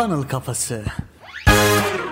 Funnel Kafası.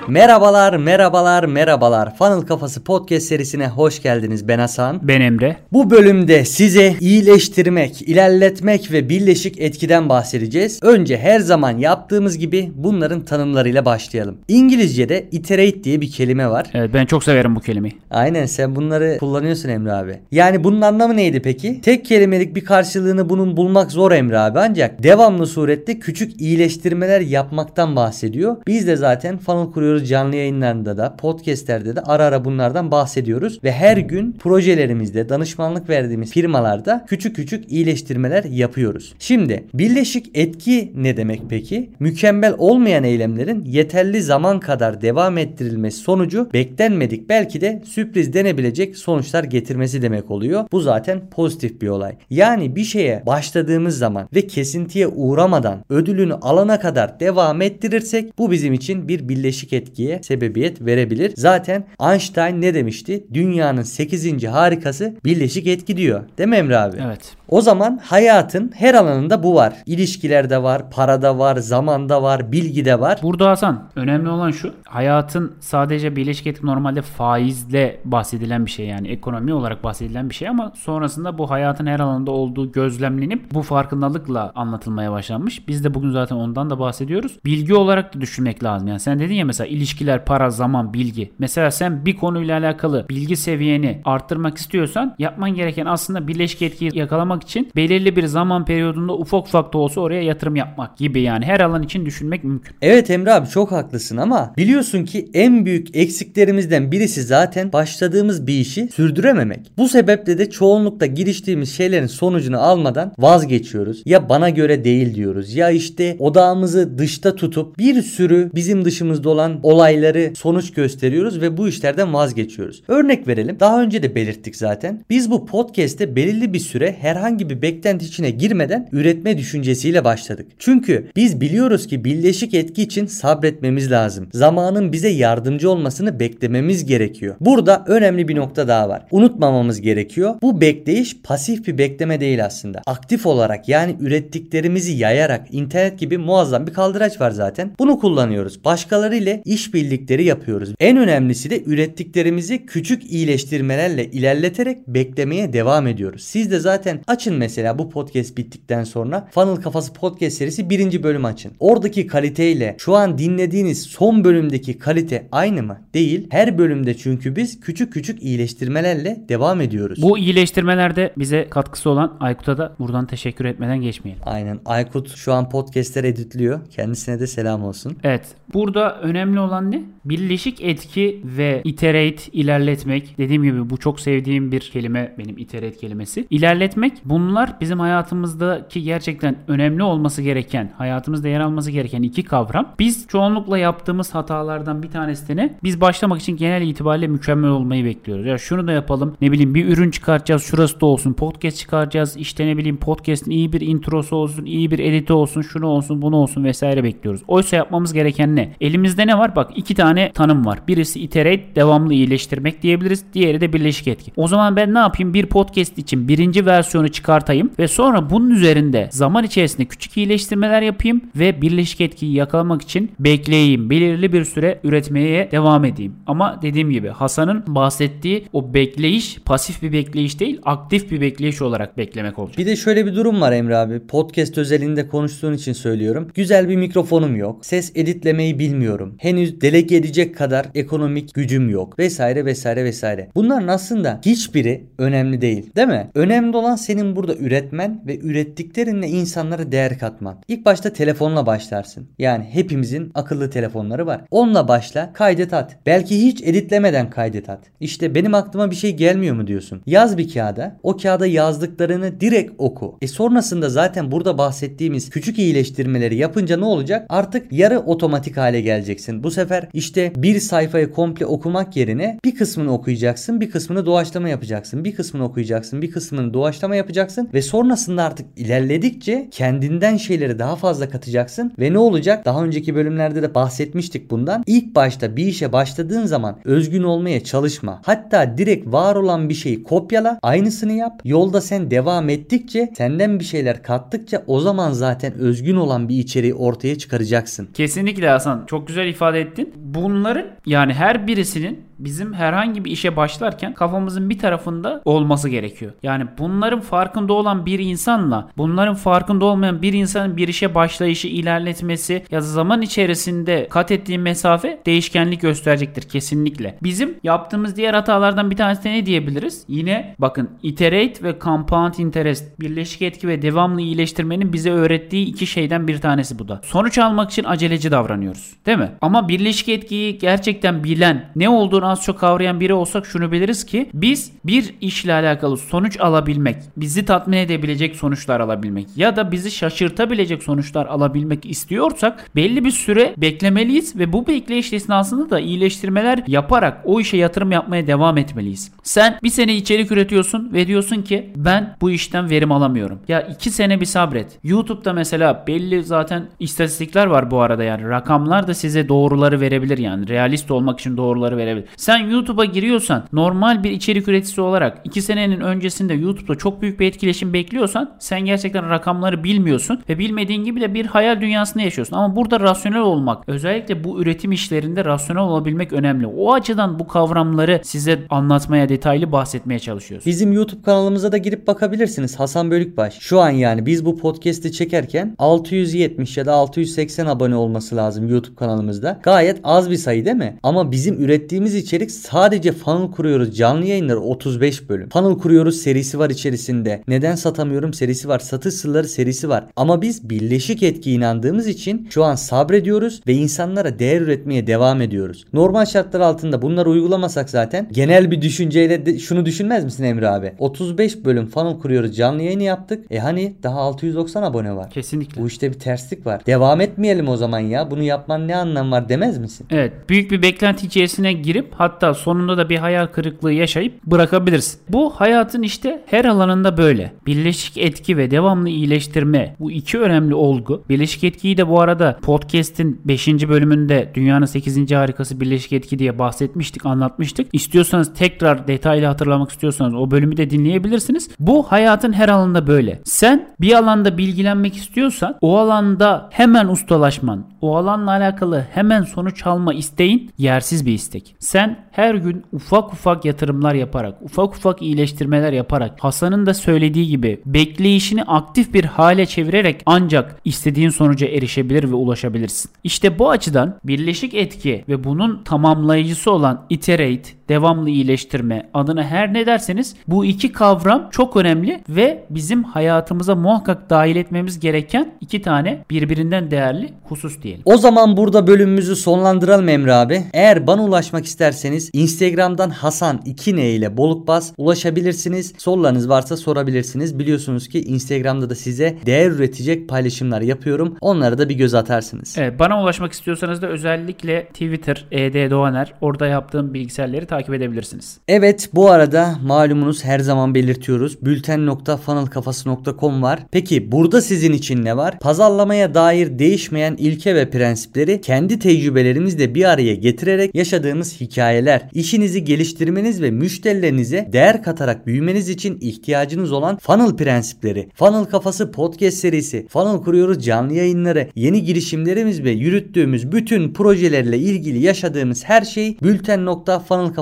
Merhabalar, merhabalar, merhabalar. Funnel Kafası podcast serisine hoş geldiniz. Ben Hasan. Ben Emre. Bu bölümde size iyileştirmek, ilerletmek ve birleşik etkiden bahsedeceğiz. Önce her zaman yaptığımız gibi bunların tanımlarıyla başlayalım. İngilizce'de iterate diye bir kelime var. Evet ben çok severim bu kelimeyi. Aynen sen bunları kullanıyorsun Emre abi. Yani bunun anlamı neydi peki? Tek kelimelik bir karşılığını bunun bulmak zor Emre abi ancak devamlı surette küçük iyileştirmeler yapmaktan bahsediyor. Biz de zaten funnel kuruyoruz canlı yayınlarında da podcastlerde de ara ara bunlardan bahsediyoruz ve her gün projelerimizde danışmanlık verdiğimiz firmalarda küçük küçük iyileştirmeler yapıyoruz. Şimdi birleşik etki ne demek peki? Mükemmel olmayan eylemlerin yeterli zaman kadar devam ettirilmesi sonucu beklenmedik belki de sürpriz denebilecek sonuçlar getirmesi demek oluyor. Bu zaten pozitif bir olay. Yani bir şeye başladığımız zaman ve kesintiye uğramadan ödülünü alana kadar devam ettirirsek bu bizim için bir birleşik etkiye sebebiyet verebilir. Zaten Einstein ne demişti? Dünyanın 8. harikası birleşik etki diyor. Değil mi Emre abi? Evet. O zaman hayatın her alanında bu var. İlişkilerde var, parada var, zamanda var, bilgide var. Burada Hasan önemli olan şu. Hayatın sadece birleşik etki normalde faizle bahsedilen bir şey yani ekonomi olarak bahsedilen bir şey ama sonrasında bu hayatın her alanında olduğu gözlemlenip bu farkındalıkla anlatılmaya başlanmış. Biz de bugün zaten ondan da bahsediyoruz. Bilgi olarak da düşünmek lazım. Yani sen dedin ya mesela ilişkiler, para, zaman, bilgi. Mesela sen bir konuyla alakalı bilgi seviyeni arttırmak istiyorsan yapman gereken aslında birleşik etkiyi yakalamak için belirli bir zaman periyodunda ufak ufak da olsa oraya yatırım yapmak gibi yani her alan için düşünmek mümkün. Evet Emre abi çok haklısın ama biliyorsun ki en büyük eksiklerimizden birisi zaten başladığımız bir işi sürdürememek. Bu sebeple de çoğunlukla giriştiğimiz şeylerin sonucunu almadan vazgeçiyoruz. Ya bana göre değil diyoruz ya işte odağımızı dışta tutup bir sürü bizim dışımızda olan olayları sonuç gösteriyoruz ve bu işlerden vazgeçiyoruz. Örnek verelim. Daha önce de belirttik zaten. Biz bu podcast'te belirli bir süre herhangi bir beklenti içine girmeden üretme düşüncesiyle başladık. Çünkü biz biliyoruz ki birleşik etki için sabretmemiz lazım. Zamanın bize yardımcı olmasını beklememiz gerekiyor. Burada önemli bir nokta daha var. Unutmamamız gerekiyor. Bu bekleyiş pasif bir bekleme değil aslında. Aktif olarak yani ürettiklerimizi yayarak internet gibi muazzam bir kaldıraç var zaten. Bunu kullanıyoruz. Başkaları ile işbirlikleri yapıyoruz. En önemlisi de ürettiklerimizi küçük iyileştirmelerle ilerleterek beklemeye devam ediyoruz. Siz de zaten açın mesela bu podcast bittikten sonra Funnel Kafası podcast serisi birinci bölüm açın. Oradaki kaliteyle şu an dinlediğiniz son bölümdeki kalite aynı mı? Değil. Her bölümde çünkü biz küçük küçük iyileştirmelerle devam ediyoruz. Bu iyileştirmelerde bize katkısı olan Aykut'a da buradan teşekkür etmeden geçmeyelim. Aynen. Aykut şu an podcastler editliyor. Kendisine de selam olsun. Evet. Burada önemli olan ne? Birleşik etki ve iterate ilerletmek. Dediğim gibi bu çok sevdiğim bir kelime benim iterate kelimesi. İlerletmek bunlar bizim hayatımızdaki gerçekten önemli olması gereken, hayatımızda yer alması gereken iki kavram. Biz çoğunlukla yaptığımız hatalardan bir tanesi de ne? Biz başlamak için genel itibariyle mükemmel olmayı bekliyoruz. Ya şunu da yapalım. Ne bileyim bir ürün çıkartacağız. Şurası da olsun. Podcast çıkaracağız. İşte ne bileyim podcast'in iyi bir introsu olsun, iyi bir editi olsun, şunu olsun, bunu olsun vesaire bekliyoruz. Oysa yapmamız gereken ne? Elimizde ne var? Bak iki tane tanım var. Birisi iterate, devamlı iyileştirmek diyebiliriz. Diğeri de birleşik etki. O zaman ben ne yapayım? Bir podcast için birinci versiyonu çıkartayım ve sonra bunun üzerinde zaman içerisinde küçük iyileştirmeler yapayım ve birleşik etkiyi yakalamak için bekleyeyim. Belirli bir süre üretmeye devam edeyim. Ama dediğim gibi Hasan'ın bahsettiği o bekleyiş pasif bir bekleyiş değil, aktif bir bekleyiş olarak beklemek olacak. Bir de şöyle bir durum var Emre abi. Podcast özelinde konuştuğun için söylüyorum. Güzel bir mikrofonum yok. Ses editlemeyi bilmiyorum. Henüz delege edecek kadar ekonomik gücüm yok. Vesaire vesaire vesaire. Bunların aslında hiçbiri önemli değil. Değil mi? Önemli olan senin burada üretmen ve ürettiklerinle insanlara değer katman. İlk başta telefonla başlarsın. Yani hepimizin akıllı telefonları var. Onunla başla kaydet at. Belki hiç editlemeden kaydet at. İşte benim aklıma bir şey gelmiyor mu diyorsun. Yaz bir kağıda. O kağıda yazdıklarını direkt oku. E sonrasında zaten burada bahsettiğimiz küçük iyileştirmeleri yapınca ne olacak? Artık yarı otomatik hale geleceksin. Bu sefer işte bir sayfayı komple okumak yerine bir kısmını okuyacaksın, bir kısmını doğaçlama yapacaksın. Bir kısmını okuyacaksın, bir kısmını doğaçlama yapacaksın yapacaksın ve sonrasında artık ilerledikçe kendinden şeyleri daha fazla katacaksın ve ne olacak? Daha önceki bölümlerde de bahsetmiştik bundan. İlk başta bir işe başladığın zaman özgün olmaya çalışma. Hatta direkt var olan bir şeyi kopyala, aynısını yap. Yolda sen devam ettikçe, senden bir şeyler kattıkça o zaman zaten özgün olan bir içeriği ortaya çıkaracaksın. Kesinlikle Hasan. Çok güzel ifade ettin. Bunların yani her birisinin bizim herhangi bir işe başlarken kafamızın bir tarafında olması gerekiyor. Yani bunların farkında olan bir insanla bunların farkında olmayan bir insanın bir işe başlayışı, ilerletmesi ya da zaman içerisinde kat ettiği mesafe değişkenlik gösterecektir kesinlikle. Bizim yaptığımız diğer hatalardan bir tanesi de ne diyebiliriz? Yine bakın iterate ve compound interest birleşik etki ve devamlı iyileştirmenin bize öğrettiği iki şeyden bir tanesi bu da. Sonuç almak için aceleci davranıyoruz. Değil mi? Ama birleşik etkiyi gerçekten bilen, ne olduğunu az çok kavrayan biri olsak şunu biliriz ki biz bir işle alakalı sonuç alabilmek, bizi tatmin edebilecek sonuçlar alabilmek ya da bizi şaşırtabilecek sonuçlar alabilmek istiyorsak belli bir süre beklemeliyiz ve bu bekleyiş esnasında da iyileştirmeler yaparak o işe yatırım yapmaya devam etmeliyiz. Sen bir sene içerik üretiyorsun ve diyorsun ki ben bu işten verim alamıyorum. Ya iki sene bir sabret. YouTube'da mesela belli zaten istatistikler var bu arada yani rakamlar da size doğruları verebilir yani realist olmak için doğruları verebilir. Sen YouTube'a giriyorsan normal bir içerik üreticisi olarak 2 senenin öncesinde YouTube'da çok büyük bir etkileşim bekliyorsan sen gerçekten rakamları bilmiyorsun ve bilmediğin gibi de bir hayal dünyasında yaşıyorsun. Ama burada rasyonel olmak özellikle bu üretim işlerinde rasyonel olabilmek önemli. O açıdan bu kavramları size anlatmaya detaylı bahsetmeye çalışıyoruz. Bizim YouTube kanalımıza da girip bakabilirsiniz. Hasan Bölükbaş. Şu an yani biz bu podcast'i çekerken 670 ya da 680 abone olması lazım YouTube kanalımızda. Gayet az bir sayı değil mi? Ama bizim ürettiğimiz içerik sadece funnel kuruyoruz canlı yayınları 35 bölüm. Funnel kuruyoruz serisi var içerisinde. Neden satamıyorum serisi var. Satış sırları serisi var. Ama biz birleşik etki inandığımız için şu an sabrediyoruz ve insanlara değer üretmeye devam ediyoruz. Normal şartlar altında bunları uygulamasak zaten genel bir düşünceyle de şunu düşünmez misin Emre abi? 35 bölüm funnel kuruyoruz canlı yayını yaptık. E hani daha 690 abone var. Kesinlikle. Bu işte bir terslik var. Devam etmeyelim o zaman ya. Bunu yapman ne anlam var demez misin? Evet. Büyük bir beklenti içerisine girip hatta sonunda da bir hayal kırıklığı yaşayıp bırakabilirsin. Bu hayatın işte her alanında böyle. Birleşik etki ve devamlı iyileştirme bu iki önemli olgu. Birleşik etkiyi de bu arada podcast'in 5. bölümünde dünyanın 8. harikası birleşik etki diye bahsetmiştik, anlatmıştık. İstiyorsanız tekrar detaylı hatırlamak istiyorsanız o bölümü de dinleyebilirsiniz. Bu hayatın her alanında böyle. Sen bir alanda bilgilenmek istiyorsan o alanda hemen ustalaşman, o alanla alakalı hemen sonuç alma isteğin yersiz bir istek. Sen her gün ufak ufak yatırımlar yaparak, ufak ufak iyileştirmeler yaparak Hasan'ın da söylediği gibi bekleyişini aktif bir hale çevirerek ancak istediğin sonuca erişebilir ve ulaşabilirsin. İşte bu açıdan birleşik etki ve bunun tamamlayıcısı olan iterate, devamlı iyileştirme adına her ne derseniz bu iki kavram çok önemli ve bizim hayatımıza muhakkak dahil etmemiz gereken iki tane birbirinden değerli husus diyelim. O zaman burada bölümümüzü sonlandıralım Emre abi. Eğer bana ulaşmak isterseniz Instagram'dan Hasan 2N ile Bolukbaz ulaşabilirsiniz. Sorularınız varsa sorabilirsiniz. Biliyorsunuz ki Instagram'da da size değer üretecek paylaşımlar yapıyorum. Onlara da bir göz atarsınız. Evet, bana ulaşmak istiyorsanız da özellikle Twitter, ED Doğaner orada yaptığım bilgisayarları takip edebilirsiniz. Evet bu arada malumunuz her zaman belirtiyoruz. Bülten.funnelkafası.com var. Peki burada sizin için ne var? Pazarlamaya dair değişmeyen ilke ve prensipleri kendi tecrübelerimizle bir araya getirerek yaşadığımız hikayeler. İşinizi geliştirmeniz ve müşterilerinize değer katarak büyümeniz için ihtiyacınız olan funnel prensipleri. Funnel Kafası podcast serisi, funnel kuruyoruz canlı yayınları, yeni girişimlerimiz ve yürüttüğümüz bütün projelerle ilgili yaşadığımız her şey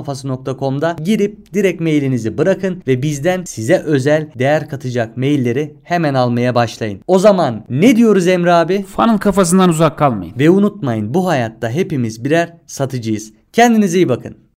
bülten.funnelkafası.com'da girip direkt mailinizi bırakın ve bizden size özel değer katacak mailleri hemen almaya başlayın. O zaman ne diyoruz Emre abi? Funnel kafasından uzak kalmayın. Ve unutmayın bu hayatta hepimiz birer satıcıyız. Kendinize iyi bakın.